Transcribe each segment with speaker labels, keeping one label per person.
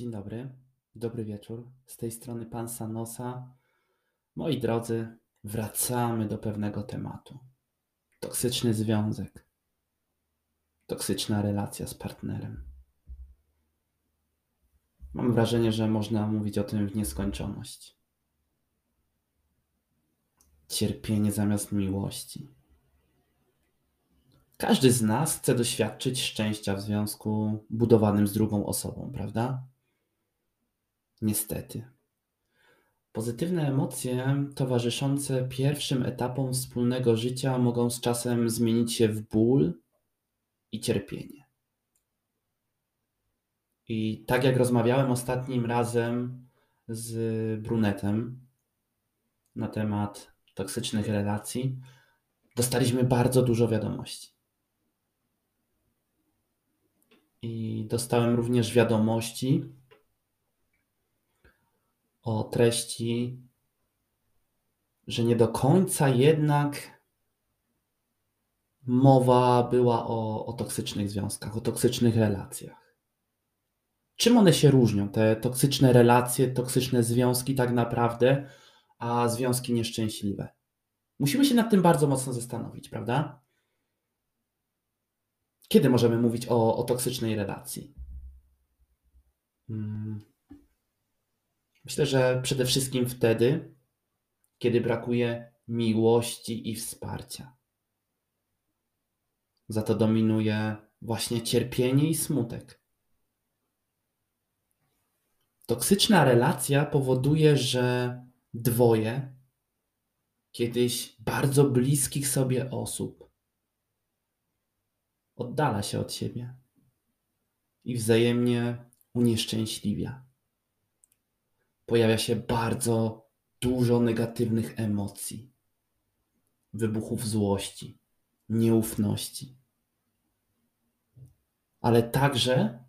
Speaker 1: Dzień dobry, dobry wieczór. Z tej strony pan Sanosa. Moi drodzy, wracamy do pewnego tematu. Toksyczny związek, toksyczna relacja z partnerem. Mam wrażenie, że można mówić o tym w nieskończoność. Cierpienie zamiast miłości. Każdy z nas chce doświadczyć szczęścia w związku budowanym z drugą osobą, prawda? Niestety. Pozytywne emocje towarzyszące pierwszym etapom wspólnego życia mogą z czasem zmienić się w ból i cierpienie. I tak jak rozmawiałem ostatnim razem z brunetem na temat toksycznych relacji, dostaliśmy bardzo dużo wiadomości. I dostałem również wiadomości o treści, że nie do końca jednak mowa była o, o toksycznych związkach, o toksycznych relacjach. Czym one się różnią, te toksyczne relacje, toksyczne związki, tak naprawdę, a związki nieszczęśliwe? Musimy się nad tym bardzo mocno zastanowić, prawda? Kiedy możemy mówić o, o toksycznej relacji? Hmm. Myślę, że przede wszystkim wtedy, kiedy brakuje miłości i wsparcia. Za to dominuje właśnie cierpienie i smutek. Toksyczna relacja powoduje, że dwoje kiedyś bardzo bliskich sobie osób oddala się od siebie i wzajemnie unieszczęśliwia pojawia się bardzo dużo negatywnych emocji, wybuchów złości, nieufności, ale także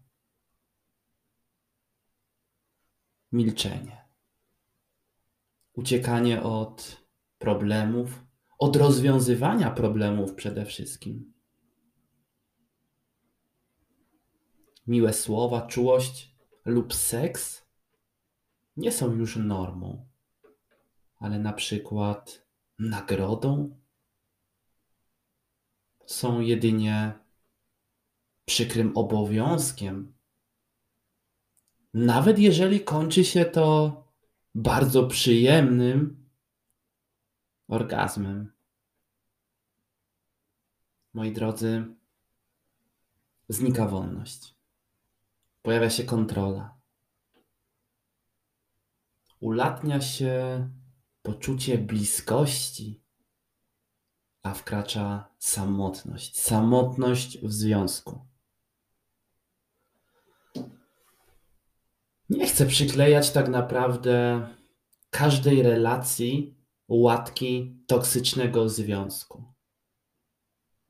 Speaker 1: milczenie, uciekanie od problemów, od rozwiązywania problemów przede wszystkim. Miłe słowa, czułość lub seks nie są już normą, ale na przykład nagrodą są jedynie przykrym obowiązkiem. Nawet jeżeli kończy się to bardzo przyjemnym orgazmem. Moi drodzy, znika wolność. Pojawia się kontrola ulatnia się poczucie bliskości, a wkracza samotność. Samotność w związku. Nie chcę przyklejać tak naprawdę każdej relacji łatki toksycznego związku.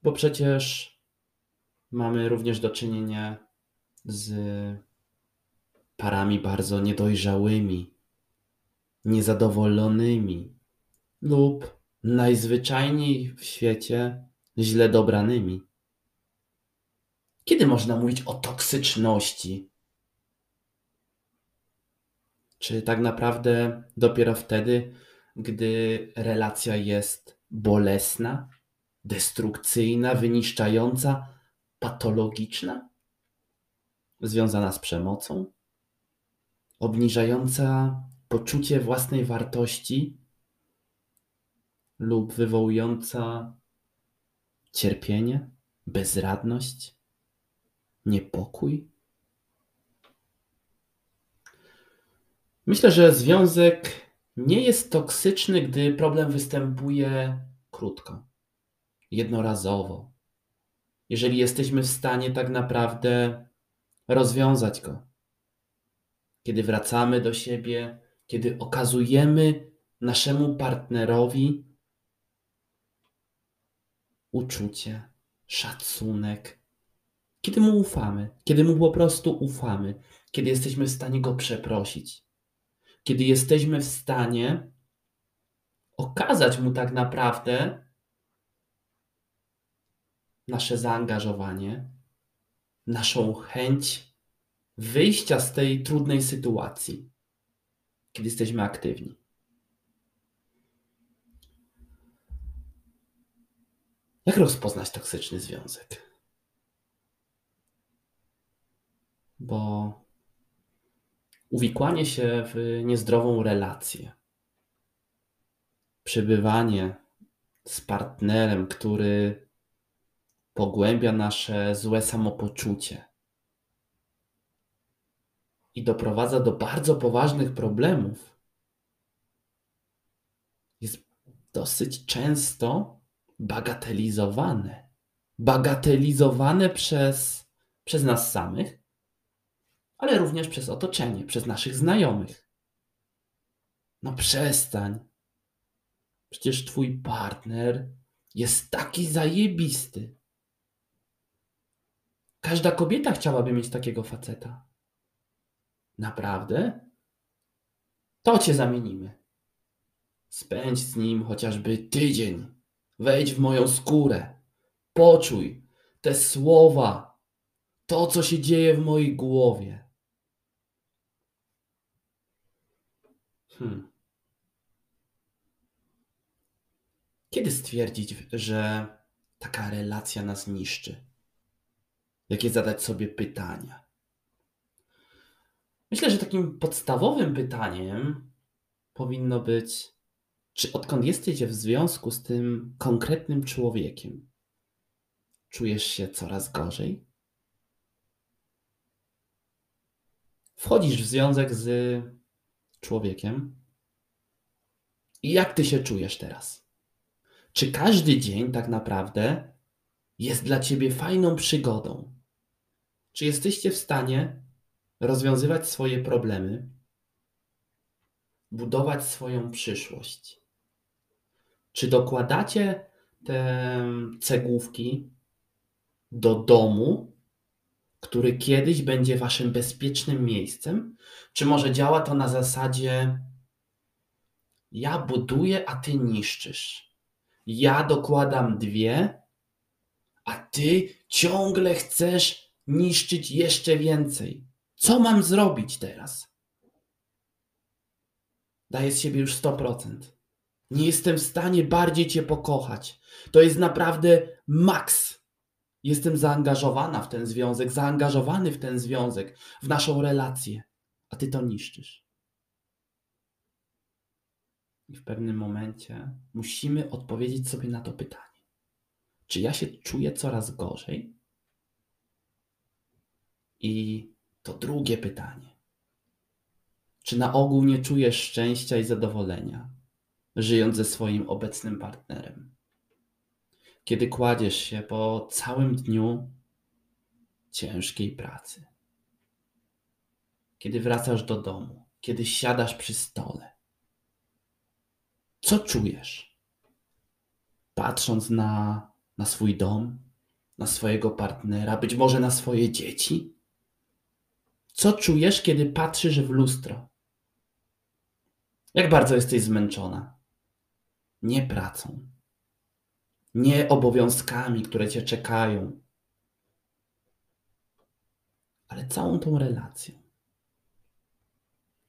Speaker 1: Bo przecież mamy również do czynienia z parami bardzo niedojrzałymi, niezadowolonymi lub najzwyczajniej w świecie źle dobranymi. Kiedy można mówić o toksyczności? Czy tak naprawdę dopiero wtedy, gdy relacja jest bolesna, destrukcyjna, wyniszczająca, patologiczna, związana z przemocą, obniżająca poczucie własnej wartości lub wywołująca cierpienie, bezradność, niepokój. Myślę, że związek nie jest toksyczny, gdy problem występuje krótko, jednorazowo. Jeżeli jesteśmy w stanie tak naprawdę rozwiązać go, kiedy wracamy do siebie, kiedy okazujemy naszemu partnerowi uczucie, szacunek, kiedy mu ufamy, kiedy mu po prostu ufamy, kiedy jesteśmy w stanie go przeprosić, kiedy jesteśmy w stanie okazać mu tak naprawdę nasze zaangażowanie, naszą chęć wyjścia z tej trudnej sytuacji, kiedy jesteśmy aktywni. Jak rozpoznać toksyczny związek? Bo uwikłanie się w niezdrową relację, przebywanie z partnerem, który pogłębia nasze złe samopoczucie i doprowadza do bardzo poważnych problemów, jest dosyć często bagatelizowane. Bagatelizowane przez, przez nas samych, ale również przez otoczenie, przez naszych znajomych. No przestań. Przecież twój partner jest taki zajebisty. Każda kobieta chciałaby mieć takiego faceta. Naprawdę? To cię zamienimy. Spędź z nim chociażby tydzień. Wejdź w moją skórę. Poczuj te słowa, to, co się dzieje w mojej głowie. Hmm. Kiedy stwierdzić, że taka relacja nas niszczy? Jakie zadać sobie pytania? Myślę, że takim podstawowym pytaniem powinno być, czy odkąd jesteś w związku z tym konkretnym człowiekiem, czujesz się coraz gorzej? Wchodzisz w związek z człowiekiem i jak ty się czujesz teraz? Czy każdy dzień tak naprawdę jest dla ciebie fajną przygodą? Czy jesteście w stanie rozwiązywać swoje problemy, budować swoją przyszłość? Czy dokładacie te cegłówki do domu, który kiedyś będzie waszym bezpiecznym miejscem? Czy może działa to na zasadzie ja buduję, a ty niszczysz? Ja dokładam dwie, a ty ciągle chcesz niszczyć jeszcze więcej. Co mam zrobić teraz? Daję z siebie już 100%. Nie jestem w stanie bardziej Cię pokochać. To jest naprawdę maks. Jestem zaangażowana w ten związek, zaangażowany w ten związek, w naszą relację, a Ty to niszczysz. I w pewnym momencie musimy odpowiedzieć sobie na to pytanie. Czy ja się czuję coraz gorzej? I to drugie pytanie. Czy na ogół nie czujesz szczęścia i zadowolenia? żyjąc ze swoim obecnym partnerem. Kiedy kładziesz się po całym dniu ciężkiej pracy, kiedy wracasz do domu, kiedy siadasz przy stole, co czujesz? Patrząc na, na swój dom, na swojego partnera, być może na swoje dzieci? Co czujesz, kiedy patrzysz w lustro? Jak bardzo jesteś zmęczona? nie pracą, nie obowiązkami, które cię czekają, ale całą tą relacją.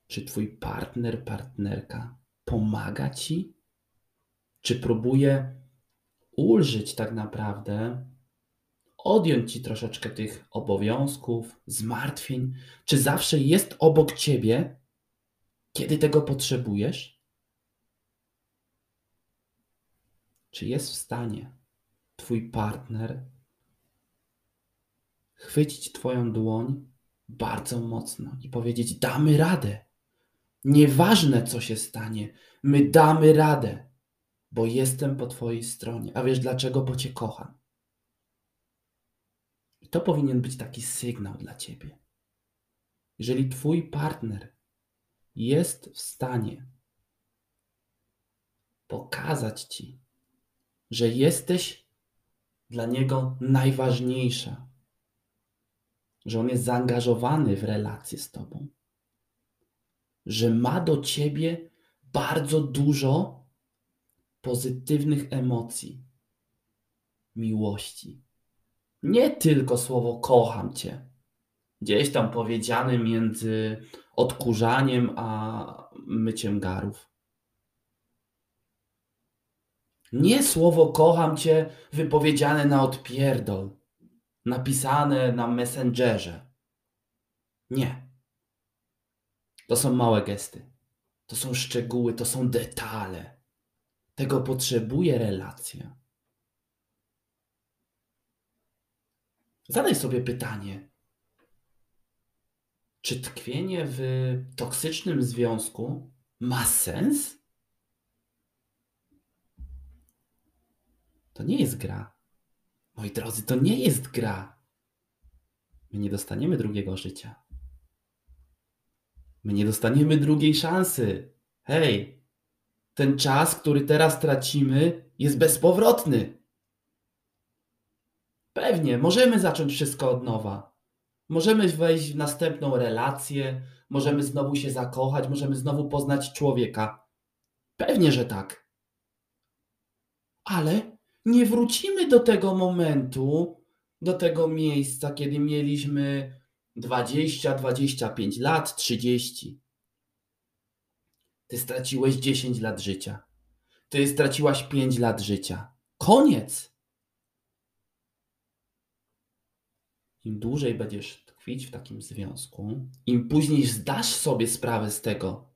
Speaker 1: Czy twój partner, partnerka pomaga ci? Czy próbuje ulżyć tak naprawdę, odjąć ci troszeczkę tych obowiązków, zmartwień? Czy zawsze jest obok ciebie, kiedy tego potrzebujesz? Czy jest w stanie Twój partner chwycić Twoją dłoń bardzo mocno i powiedzieć: Damy radę. Nieważne, co się stanie, my damy radę, bo jestem po Twojej stronie. A wiesz dlaczego? Bo Cię kocham. To powinien być taki sygnał dla Ciebie. Jeżeli Twój partner jest w stanie pokazać Ci, że jesteś dla niego najważniejsza, że on jest zaangażowany w relację z tobą, że ma do ciebie bardzo dużo pozytywnych emocji, miłości. Nie tylko słowo kocham cię, gdzieś tam powiedziany między odkurzaniem a myciem garów. Nie słowo kocham cię wypowiedziane na odpierdol, napisane na messengerze. Nie. To są małe gesty. To są szczegóły, to są detale. Tego potrzebuje relacja. Zadaj sobie pytanie, czy tkwienie w toksycznym związku ma sens? To nie jest gra. Moi drodzy, to nie jest gra. My nie dostaniemy drugiego życia. My nie dostaniemy drugiej szansy. Hej, ten czas, który teraz tracimy, jest bezpowrotny. Pewnie, możemy zacząć wszystko od nowa. Możemy wejść w następną relację, możemy znowu się zakochać, możemy znowu poznać człowieka. Pewnie, że tak. Ale nie wrócimy do tego momentu, do tego miejsca, kiedy mieliśmy 20, 25 lat, 30. Ty straciłeś 10 lat życia. Ty straciłaś 5 lat życia. Koniec. Im dłużej będziesz tkwić w takim związku, im później zdasz sobie sprawę z tego,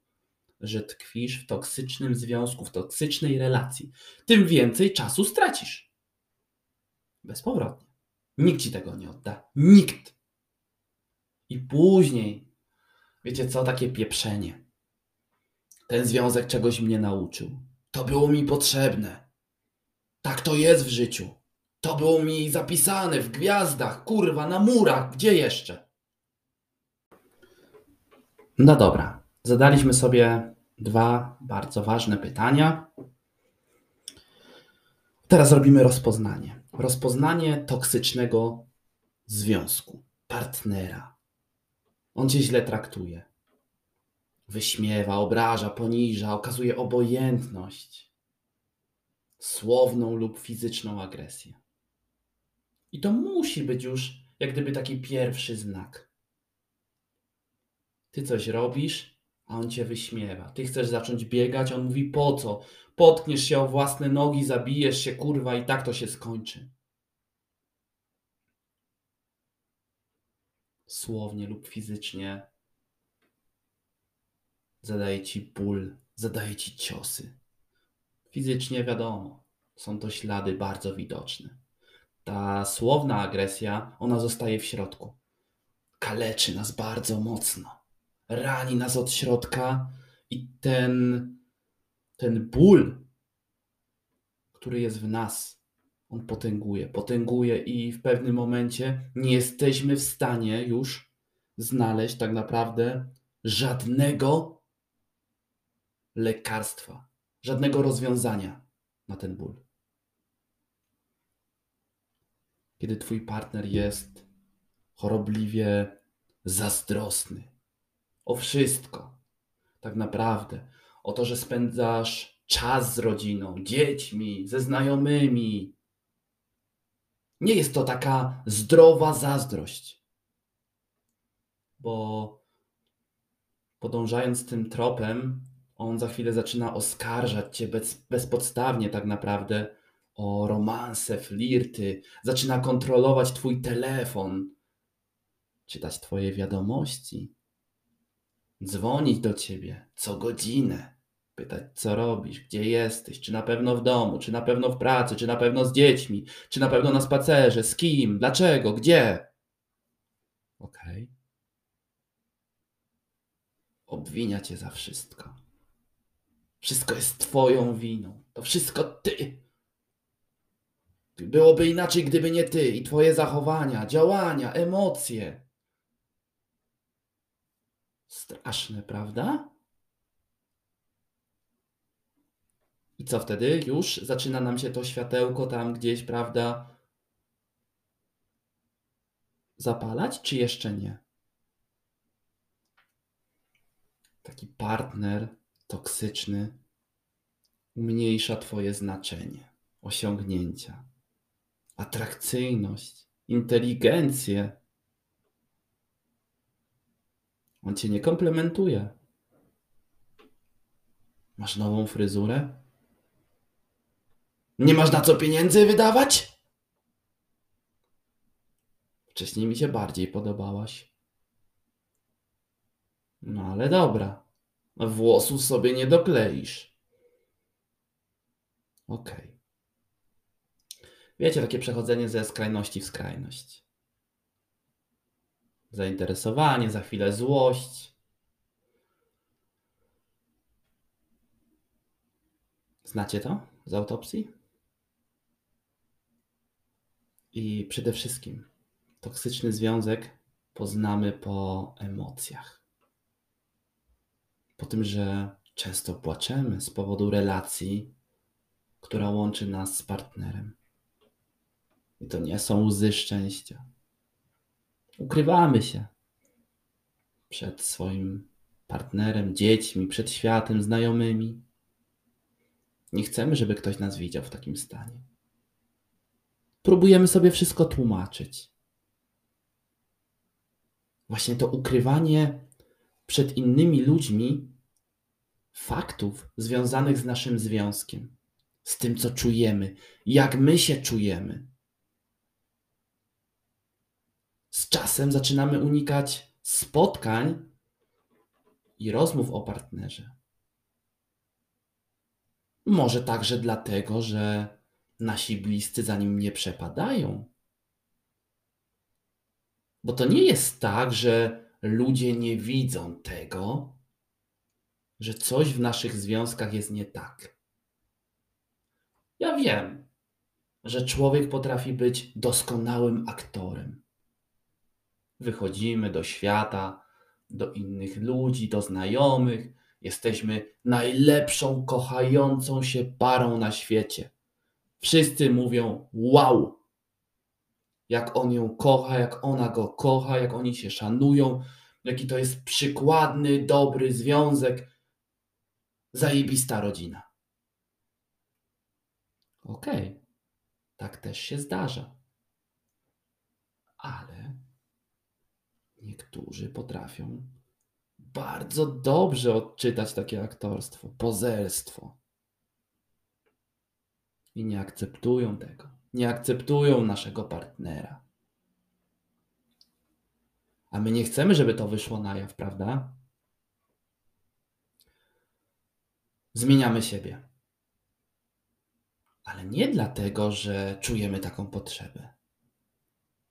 Speaker 1: że tkwisz w toksycznym związku, w toksycznej relacji, tym więcej czasu stracisz. Bezpowrotnie. Nikt ci tego nie odda. Nikt. I później, wiecie co, takie pieprzenie. Ten związek czegoś mnie nauczył. To było mi potrzebne. Tak to jest w życiu. To było mi zapisane w gwiazdach, kurwa, na murach, gdzie jeszcze? No dobra, zadaliśmy sobie dwa bardzo ważne pytania. Teraz robimy rozpoznanie. Rozpoznanie toksycznego związku, partnera. On cię źle traktuje. Wyśmiewa, obraża, poniża, okazuje obojętność, słowną lub fizyczną agresję. I to musi być już jak gdyby taki pierwszy znak. Ty coś robisz, a on cię wyśmiewa. Ty chcesz zacząć biegać, on mówi po co? Potkniesz się o własne nogi, zabijesz się, kurwa, i tak to się skończy. Słownie lub fizycznie zadaje ci ból, zadaje ci ciosy. Fizycznie wiadomo, są to ślady bardzo widoczne. Ta słowna agresja, ona zostaje w środku. Kaleczy nas bardzo mocno. Rani nas od środka i ten, ten ból, który jest w nas, on potęguje, potęguje i w pewnym momencie nie jesteśmy w stanie już znaleźć tak naprawdę żadnego lekarstwa, żadnego rozwiązania na ten ból. Kiedy twój partner jest chorobliwie zazdrosny o wszystko, tak naprawdę, o to, że spędzasz czas z rodziną, dziećmi, ze znajomymi. Nie jest to taka zdrowa zazdrość, bo podążając tym tropem, on za chwilę zaczyna oskarżać cię bez, bezpodstawnie tak naprawdę o romanse, flirty, zaczyna kontrolować twój telefon, czytać twoje wiadomości, dzwonić do ciebie co godzinę, pytać co robisz, gdzie jesteś, czy na pewno w domu, czy na pewno w pracy, czy na pewno z dziećmi, czy na pewno na spacerze, z kim, dlaczego, gdzie. Okej. Okay. Obwinia cię za wszystko. Wszystko jest twoją winą. To wszystko ty. Byłoby inaczej, gdyby nie ty i twoje zachowania, działania, emocje. Straszne, prawda? I co wtedy? Już zaczyna nam się to światełko tam gdzieś, prawda? Zapalać, czy jeszcze nie? Taki partner toksyczny umniejsza Twoje znaczenie, osiągnięcia atrakcyjność, inteligencję. On cię nie komplementuje. Masz nową fryzurę? Nie masz na co pieniędzy wydawać? Wcześniej mi się bardziej podobałaś. No ale dobra. Włosów sobie nie dokleisz. Okej. Okay. Wiecie, takie przechodzenie ze skrajności w skrajność. Zainteresowanie, za chwilę złość. Znacie to z autopsji? I przede wszystkim toksyczny związek poznamy po emocjach. Po tym, że często płaczemy z powodu relacji, która łączy nas z partnerem. I to nie są łzy szczęścia. Ukrywamy się przed swoim partnerem, dziećmi, przed światem, znajomymi. Nie chcemy, żeby ktoś nas widział w takim stanie. Próbujemy sobie wszystko tłumaczyć. Właśnie to ukrywanie przed innymi ludźmi faktów związanych z naszym związkiem, z tym, co czujemy, jak my się czujemy. Z czasem zaczynamy unikać spotkań i rozmów o partnerze. Może także dlatego, że nasi bliscy za nim nie przepadają. Bo to nie jest tak, że ludzie nie widzą tego, że coś w naszych związkach jest nie tak. Ja wiem, że człowiek potrafi być doskonałym aktorem. Wychodzimy do świata, do innych ludzi, do znajomych, jesteśmy najlepszą, kochającą się parą na świecie. Wszyscy mówią: Wow! Jak on ją kocha, jak ona go kocha, jak oni się szanują, jaki to jest przykładny, dobry związek, zajebista rodzina. Okej, okay. tak też się zdarza. Ale niektórzy potrafią bardzo dobrze odczytać takie aktorstwo, pozerstwo i nie akceptują tego. Nie akceptują naszego partnera. A my nie chcemy, żeby to wyszło na jaw, prawda? Zmieniamy siebie. Ale nie dlatego, że czujemy taką potrzebę,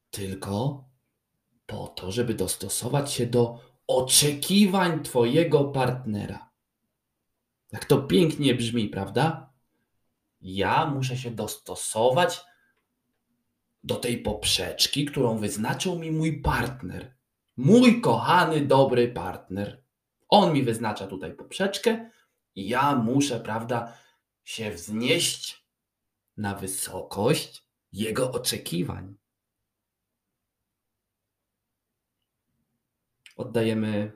Speaker 1: tylko po to, żeby dostosować się do oczekiwań Twojego partnera. Jak to pięknie brzmi, prawda? ja muszę się dostosować do tej poprzeczki, którą wyznaczył mi mój partner. Mój kochany, dobry partner. On mi wyznacza tutaj poprzeczkę i ja muszę, prawda, się wznieść na wysokość jego oczekiwań. Oddajemy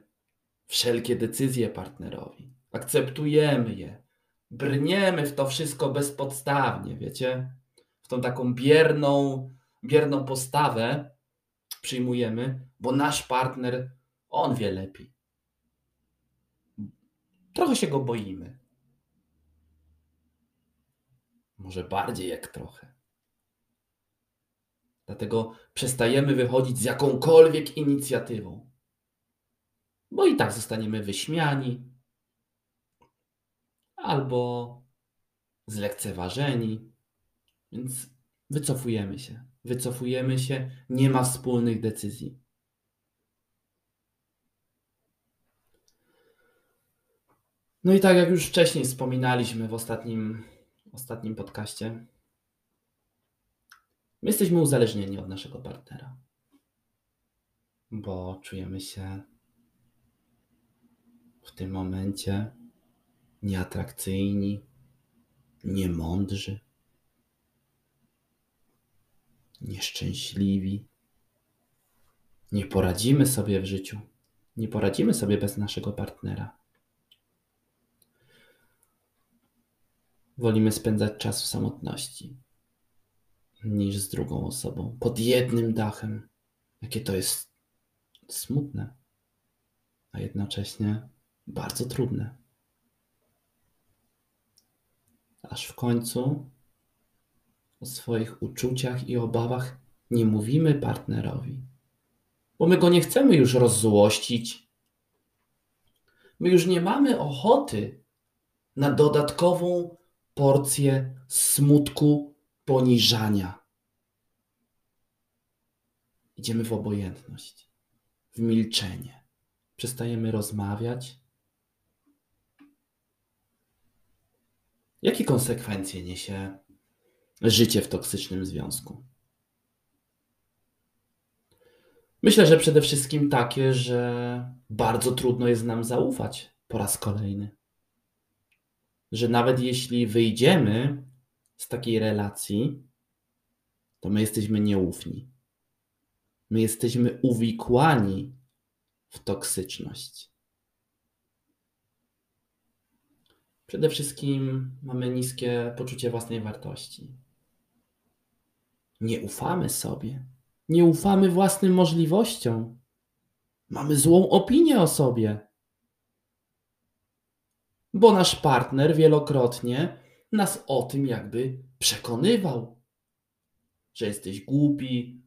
Speaker 1: wszelkie decyzje partnerowi, akceptujemy je, brniemy w to wszystko bezpodstawnie, wiecie? W tą taką bierną, bierną postawę przyjmujemy, bo nasz partner, on wie lepiej. Trochę się go boimy. Może bardziej jak trochę. Dlatego przestajemy wychodzić z jakąkolwiek inicjatywą. Bo i tak zostaniemy wyśmiani, albo zlekceważeni. Więc wycofujemy się. Wycofujemy się, nie ma wspólnych decyzji. No i tak jak już wcześniej wspominaliśmy w ostatnim, ostatnim podcaście, my jesteśmy uzależnieni od naszego partnera, bo czujemy się w tym momencie nieatrakcyjni, niemądrzy, nieszczęśliwi. Nie poradzimy sobie w życiu. Nie poradzimy sobie bez naszego partnera. Wolimy spędzać czas w samotności niż z drugą osobą, pod jednym dachem. Jakie to jest smutne. a jednocześnie bardzo trudne. Aż w końcu o swoich uczuciach i obawach nie mówimy partnerowi, bo my go nie chcemy już rozzłościć. My już nie mamy ochoty na dodatkową porcję smutku, poniżania. Idziemy w obojętność, w milczenie. Przestajemy rozmawiać. Jakie konsekwencje niesie życie w toksycznym związku? Myślę, że przede wszystkim takie, że bardzo trudno jest nam zaufać po raz kolejny. Że nawet jeśli wyjdziemy z takiej relacji, to my jesteśmy nieufni. My jesteśmy uwikłani w toksyczność. Przede wszystkim mamy niskie poczucie własnej wartości. Nie ufamy sobie. Nie ufamy własnym możliwościom. Mamy złą opinię o sobie. Bo nasz partner wielokrotnie nas o tym jakby przekonywał, że jesteś głupi,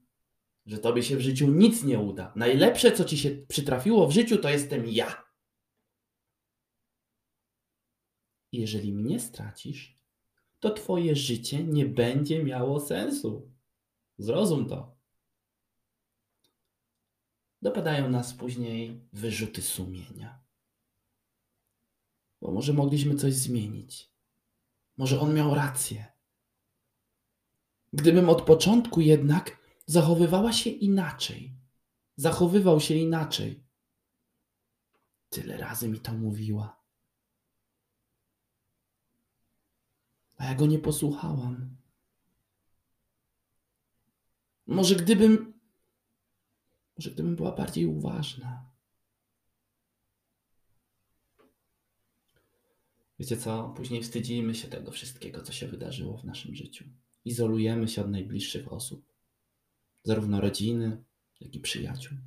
Speaker 1: że tobie się w życiu nic nie uda. Najlepsze, co ci się przytrafiło w życiu, to jestem ja. Jeżeli mnie stracisz, to twoje życie nie będzie miało sensu. Zrozum to. Dopadają nas później wyrzuty sumienia. Bo może mogliśmy coś zmienić. Może on miał rację. Gdybym od początku jednak zachowywała się inaczej, zachowywał się inaczej. Tyle razy mi to mówiła. A ja go nie posłuchałam. Może gdybym, może gdybym była bardziej uważna. Wiecie co? Później wstydzimy się tego wszystkiego, co się wydarzyło w naszym życiu. Izolujemy się od najbliższych osób, zarówno rodziny, jak i przyjaciół.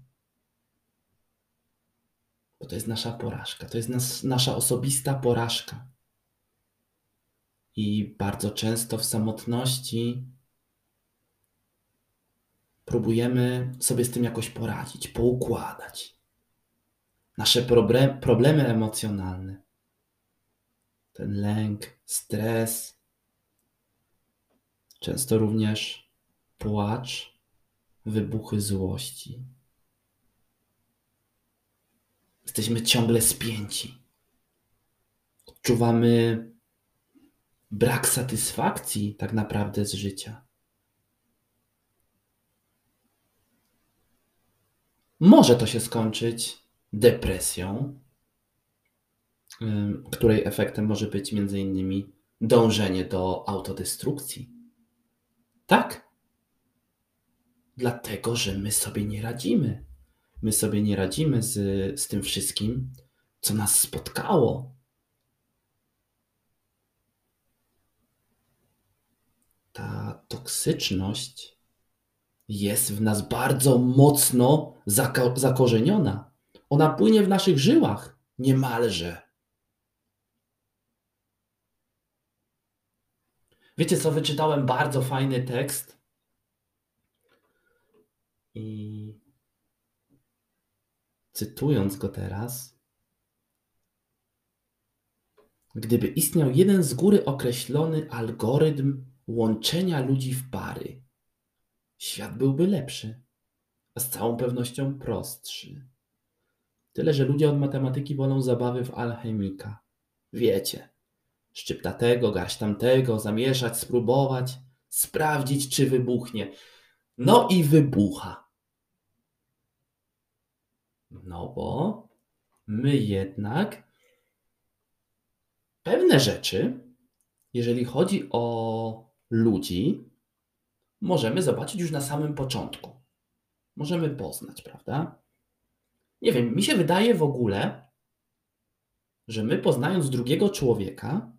Speaker 1: Bo to jest nasza porażka, to jest nas, nasza osobista porażka. I bardzo często w samotności próbujemy sobie z tym jakoś poradzić, poukładać. Nasze problemy emocjonalne, ten lęk, stres, często również płacz, wybuchy złości. Jesteśmy ciągle spięci. Odczuwamy brak satysfakcji tak naprawdę z życia. Może to się skończyć depresją, której efektem może być między innymi dążenie do autodestrukcji. Tak. Dlatego, że my sobie nie radzimy. My sobie nie radzimy z, z tym wszystkim, co nas spotkało. Ta toksyczność jest w nas bardzo mocno zako zakorzeniona. Ona płynie w naszych żyłach niemalże. Wiecie co, wyczytałem bardzo fajny tekst i cytując go teraz, gdyby istniał jeden z góry określony algorytm łączenia ludzi w pary, świat byłby lepszy, a z całą pewnością prostszy. Tyle, że ludzie od matematyki wolą zabawy w alchemika. Wiecie, szczypta tego, garść tamtego, zamieszać, spróbować, sprawdzić, czy wybuchnie. No i wybucha. No bo my jednak pewne rzeczy, jeżeli chodzi o ludzi, możemy zobaczyć już na samym początku. Możemy poznać, prawda? Nie wiem, mi się wydaje w ogóle, że my poznając drugiego człowieka,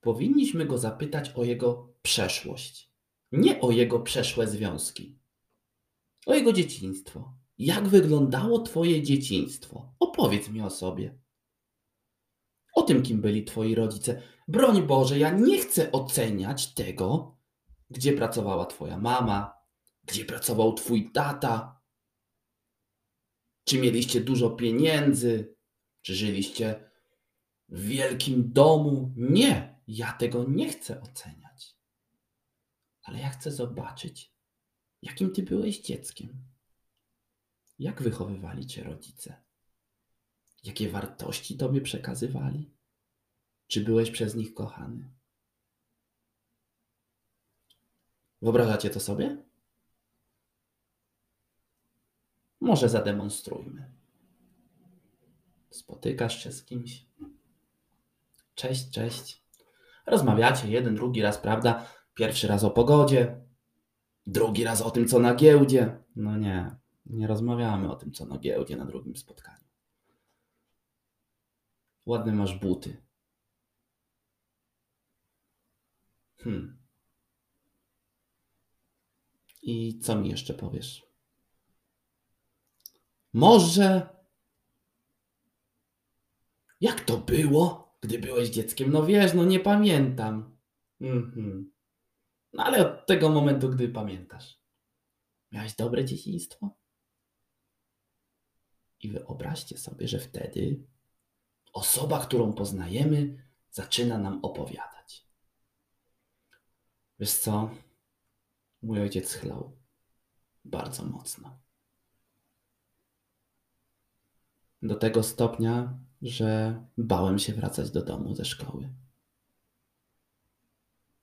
Speaker 1: powinniśmy go zapytać o jego przeszłość. Nie o jego przeszłe związki, o jego dzieciństwo, Jak wyglądało Twoje dzieciństwo? Opowiedz mi o sobie. O tym, kim byli Twoi rodzice. Broń Boże, ja nie chcę oceniać tego, gdzie pracowała Twoja mama, gdzie pracował Twój tata, czy mieliście dużo pieniędzy, czy żyliście w wielkim domu. Nie, ja tego nie chcę oceniać. Ale ja chcę zobaczyć, jakim Ty byłeś dzieckiem. Jak wychowywali Cię rodzice? Jakie wartości Tobie przekazywali? Czy byłeś przez nich kochany? Wyobrażacie to sobie? Może zademonstrujmy. Spotykasz się z kimś. Cześć, cześć. Rozmawiacie jeden, drugi raz, prawda? Pierwszy raz o pogodzie, drugi raz o tym, co na giełdzie. No nie, nie rozmawiamy o tym, co na giełdzie na drugim spotkaniu. Ładne masz buty. Hmm. I co mi jeszcze powiesz? Może. Jak to było, gdy byłeś dzieckiem? No wiesz, no nie pamiętam. Mhm. No ale od tego momentu, gdy pamiętasz. Miałeś dobre dzieciństwo? I wyobraźcie sobie, że wtedy osoba, którą poznajemy, zaczyna nam opowiadać. Wiesz co? Mój ojciec chlał bardzo mocno. Do tego stopnia, że bałem się wracać do domu ze szkoły.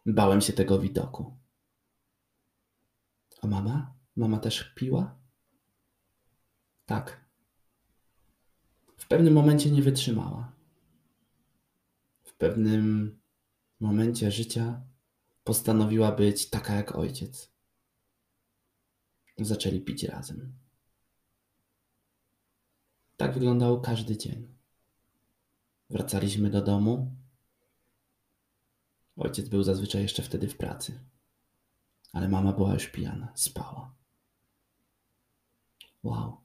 Speaker 1: Bałem się tego widoku. A mama? Mama też piła? Tak. W pewnym momencie nie wytrzymała. W pewnym momencie życia postanowiła być taka jak ojciec. Zaczęli pić razem. Tak wyglądał każdy dzień. Wracaliśmy do domu. Ojciec był zazwyczaj jeszcze wtedy w pracy, ale mama była już pijana, spała. Wow,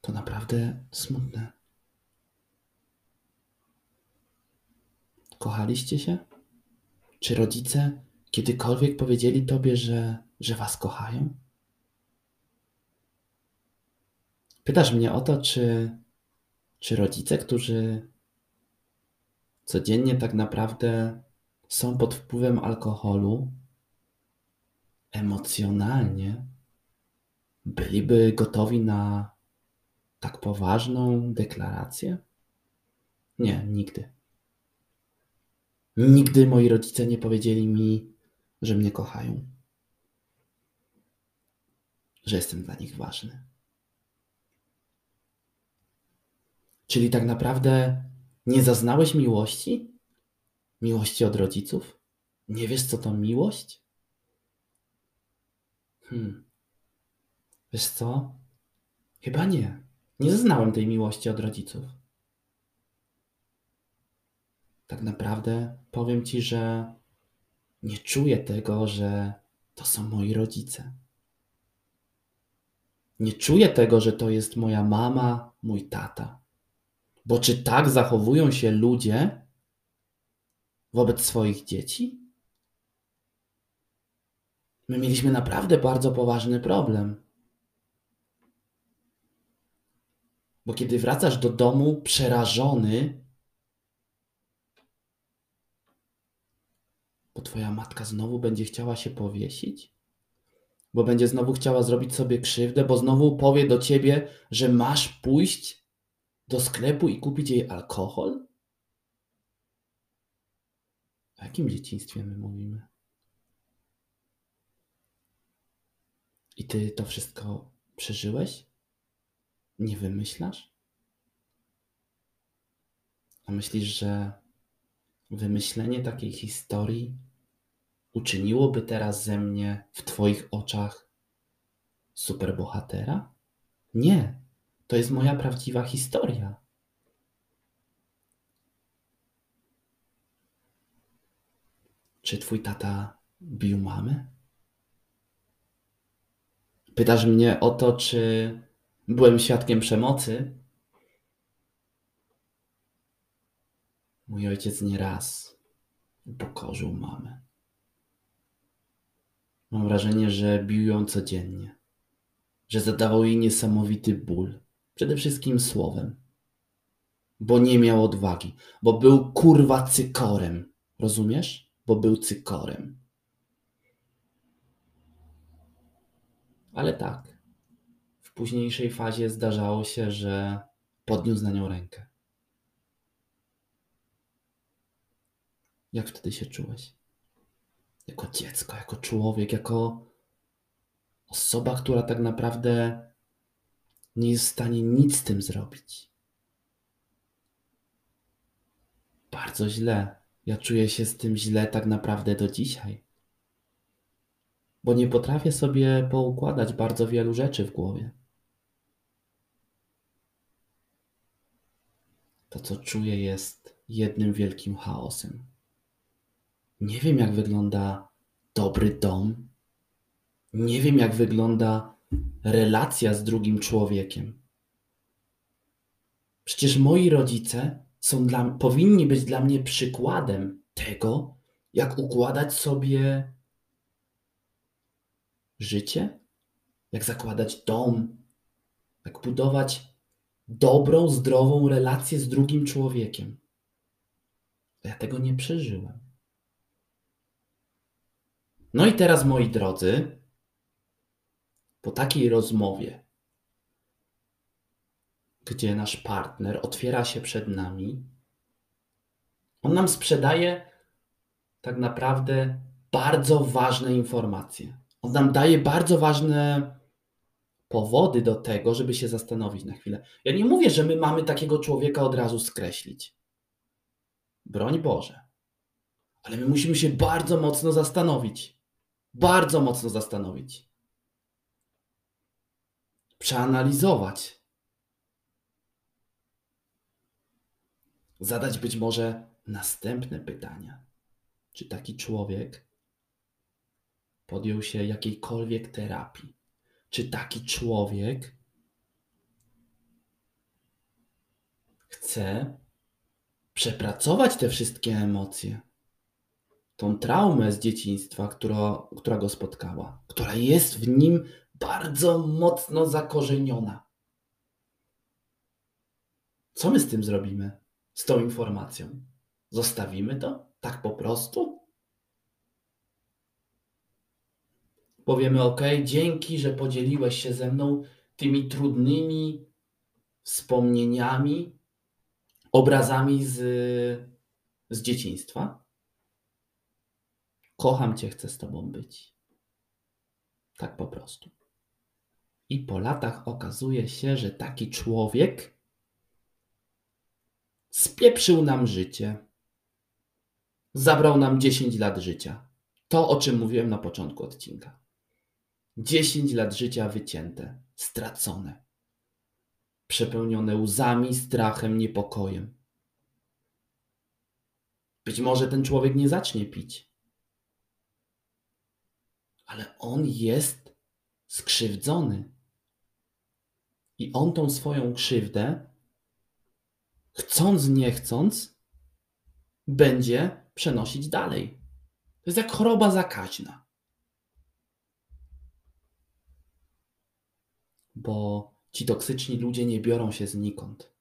Speaker 1: to naprawdę smutne. Kochaliście się? Czy rodzice kiedykolwiek powiedzieli tobie, że, że was kochają? Pytasz mnie o to, czy, czy rodzice, którzy codziennie tak naprawdę są pod wpływem alkoholu, emocjonalnie byliby gotowi na tak poważną deklarację? Nie, nigdy. Nigdy moi rodzice nie powiedzieli mi, że mnie kochają, że jestem dla nich ważny. Czyli tak naprawdę nie zaznałeś miłości? Miłości od rodziców? Nie wiesz, co to miłość? Hmm. Wiesz co? Chyba nie. Nie zaznałem tej miłości od rodziców. Tak naprawdę powiem ci, że nie czuję tego, że to są moi rodzice. Nie czuję tego, że to jest moja mama, mój tata. Bo czy tak zachowują się ludzie wobec swoich dzieci? My mieliśmy naprawdę bardzo poważny problem. Bo kiedy wracasz do domu przerażony, bo twoja matka znowu będzie chciała się powiesić, bo będzie znowu chciała zrobić sobie krzywdę, bo znowu powie do ciebie, że masz pójść do sklepu i kupić jej alkohol? O jakim dzieciństwie my mówimy? I ty to wszystko przeżyłeś? Nie wymyślasz? A myślisz, że wymyślenie takiej historii uczyniłoby teraz ze mnie w Twoich oczach superbohatera? Nie. To jest moja prawdziwa historia. Czy twój tata bił mamę? Pytasz mnie o to, czy byłem świadkiem przemocy. Mój ojciec nieraz upokorzył mamę. Mam wrażenie, że bił ją codziennie, że zadawał jej niesamowity ból, przede wszystkim słowem, bo nie miał odwagi, bo był kurwa cykorem. Rozumiesz? Bo był cykorem. Ale tak, w późniejszej fazie zdarzało się, że podniósł na nią rękę. Jak wtedy się czułeś? Jako dziecko, jako człowiek, jako osoba, która tak naprawdę nie jest w stanie nic z tym zrobić. Bardzo źle. Ja czuję się z tym źle tak naprawdę do dzisiaj. Bo nie potrafię sobie poukładać bardzo wielu rzeczy w głowie. To, co czuję, jest jednym wielkim chaosem. Nie wiem, jak wygląda dobry dom. Nie wiem, jak wygląda relacja z drugim człowiekiem. Przecież moi rodzice są dla, powinni być dla mnie przykładem tego, jak układać sobie życie, jak zakładać dom, jak budować dobrą, zdrową relację z drugim człowiekiem. Ja tego nie przeżyłem. No i teraz, moi drodzy, po takiej rozmowie, gdzie nasz partner otwiera się przed nami, on nam sprzedaje tak naprawdę bardzo ważne informacje. On nam daje bardzo ważne powody do tego, żeby się zastanowić na chwilę. Ja nie mówię, że my mamy takiego człowieka od razu skreślić. Broń Boże. Ale my musimy się bardzo mocno zastanowić. Bardzo mocno zastanowić. Przeanalizować. Zadać być może następne pytania. Czy taki człowiek podjął się jakiejkolwiek terapii? Czy taki człowiek chce przepracować te wszystkie emocje? Tą traumę z dzieciństwa, która, która go spotkała, która jest w nim bardzo mocno zakorzeniona. Co my z tym zrobimy? Z tą informacją? Zostawimy to? Tak po prostu? Powiemy: OK, dzięki, że podzieliłeś się ze mną tymi trudnymi wspomnieniami, obrazami z, z dzieciństwa. Kocham Cię, chcę z Tobą być. Tak po prostu. I po latach okazuje się, że taki człowiek spieprzył nam życie. Zabrał nam 10 lat życia. To, o czym mówiłem na początku odcinka. 10 lat życia wycięte, stracone, przepełnione łzami, strachem, niepokojem. Być może ten człowiek nie zacznie pić ale on jest skrzywdzony. I on tą swoją krzywdę, chcąc, nie chcąc, będzie przenosić dalej. To jest jak choroba zakaźna. Bo ci toksyczni ludzie nie biorą się znikąd.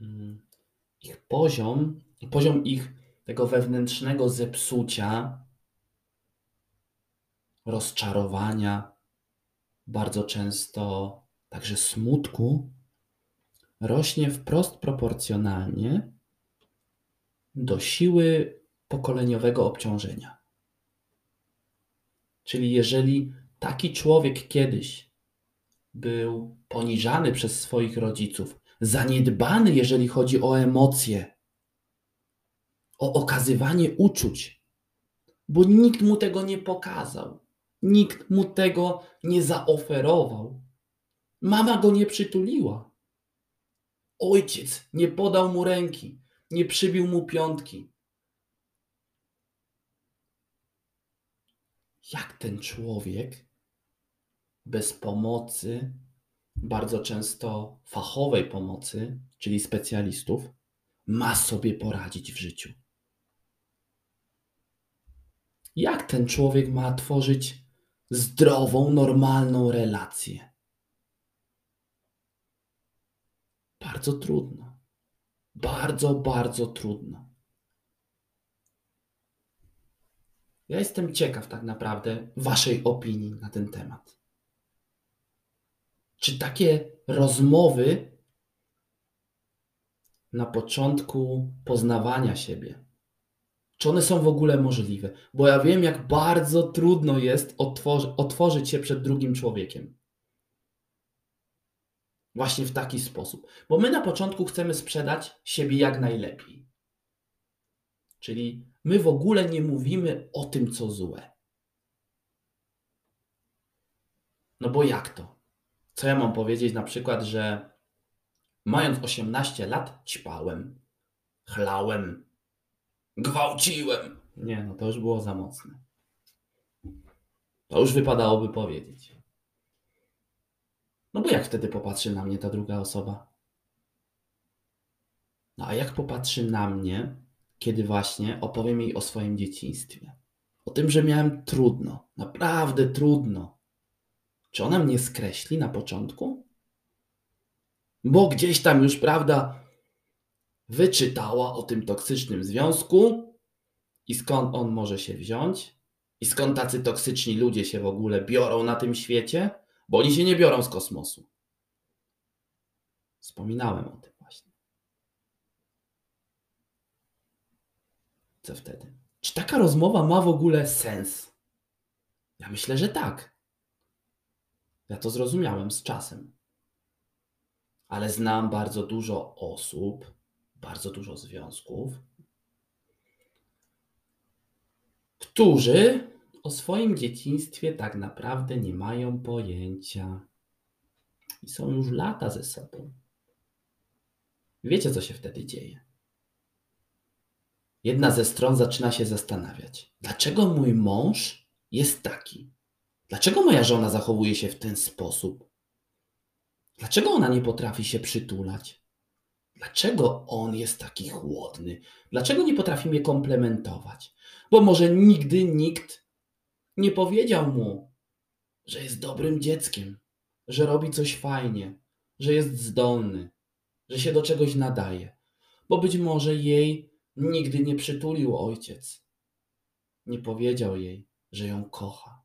Speaker 1: Mm. Ich poziom, poziom ich tego wewnętrznego zepsucia, rozczarowania, bardzo często także smutku, rośnie wprost proporcjonalnie do siły pokoleniowego obciążenia. Czyli jeżeli taki człowiek kiedyś był poniżany przez swoich rodziców, zaniedbany, jeżeli chodzi o emocje, o okazywanie uczuć, bo nikt mu tego nie pokazał, nikt mu tego nie zaoferował. Mama go nie przytuliła. Ojciec nie podał mu ręki, nie przybił mu piątki. Jak ten człowiek bez pomocy, bardzo często fachowej pomocy, czyli specjalistów, ma sobie poradzić w życiu. Jak ten człowiek ma tworzyć zdrową, normalną relację? Bardzo trudno. Bardzo, bardzo trudno. Ja jestem ciekaw tak naprawdę Waszej opinii na ten temat. Czy takie rozmowy na początku poznawania siebie, czy one są w ogóle możliwe? Bo ja wiem, jak bardzo trudno jest otworzy, otworzyć się przed drugim człowiekiem. Właśnie w taki sposób. Bo my na początku chcemy sprzedać siebie jak najlepiej. Czyli my w ogóle nie mówimy o tym, co złe. No bo jak to? Co ja mam powiedzieć na przykład, że mając 18 lat ćpałem, chlałem, gwałciłem. Nie, no to już było za mocne. To już wypadałoby powiedzieć. No bo jak wtedy popatrzy na mnie ta druga osoba? No a jak popatrzy na mnie, kiedy właśnie opowiem jej o swoim dzieciństwie? O tym, że miałem trudno, naprawdę trudno. Czy ona mnie skreśli na początku? Bo gdzieś tam już, prawda, wyczytała o tym toksycznym związku i skąd on może się wziąć i skąd tacy toksyczni ludzie się w ogóle biorą na tym świecie, bo oni się nie biorą z kosmosu. Wspominałem o tym właśnie. Co wtedy? Czy taka rozmowa ma w ogóle sens? Ja myślę, że tak. Ja to zrozumiałem z czasem. Ale znam bardzo dużo osób, bardzo dużo związków, którzy o swoim dzieciństwie tak naprawdę nie mają pojęcia i są już lata ze sobą. Wiecie, co się wtedy dzieje? Jedna ze stron zaczyna się zastanawiać, dlaczego mój mąż jest taki? Dlaczego moja żona zachowuje się w ten sposób? Dlaczego ona nie potrafi się przytulać? Dlaczego on jest taki chłodny? Dlaczego nie potrafi mnie komplementować? Bo może nigdy nikt nie powiedział mu, że jest dobrym dzieckiem, że robi coś fajnie, że jest zdolny, że się do czegoś nadaje. Bo być może jej nigdy nie przytulił ojciec. Nie powiedział jej, że ją kocha.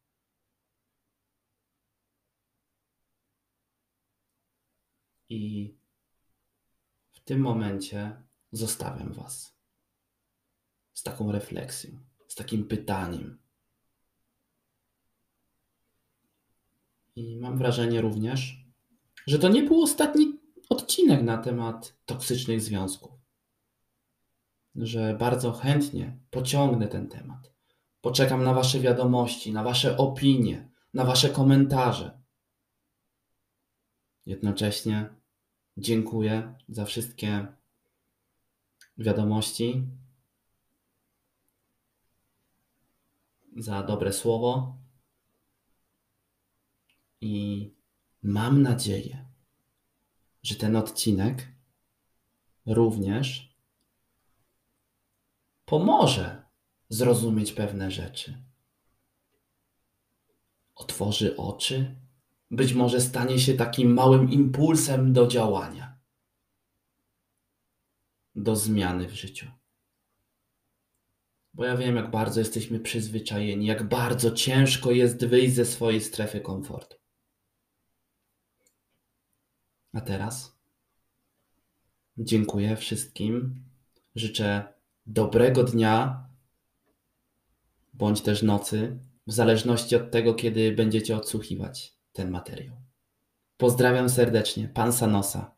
Speaker 1: I w tym momencie zostawiam Was z taką refleksją, z takim pytaniem. I mam wrażenie również, że to nie był ostatni odcinek na temat toksycznych związków. Że bardzo chętnie pociągnę ten temat. Poczekam na Wasze wiadomości, na Wasze opinie, na Wasze komentarze. Jednocześnie Dziękuję za wszystkie wiadomości, za dobre słowo i mam nadzieję, że ten odcinek również pomoże zrozumieć pewne rzeczy. Otworzy oczy być może stanie się takim małym impulsem do działania, do zmiany w życiu. Bo ja wiem, jak bardzo jesteśmy przyzwyczajeni, jak bardzo ciężko jest wyjść ze swojej strefy komfortu. A teraz dziękuję wszystkim. Życzę dobrego dnia bądź też nocy, w zależności od tego, kiedy będziecie odsłuchiwać ten materiał. Pozdrawiam serdecznie, pan Sanosa.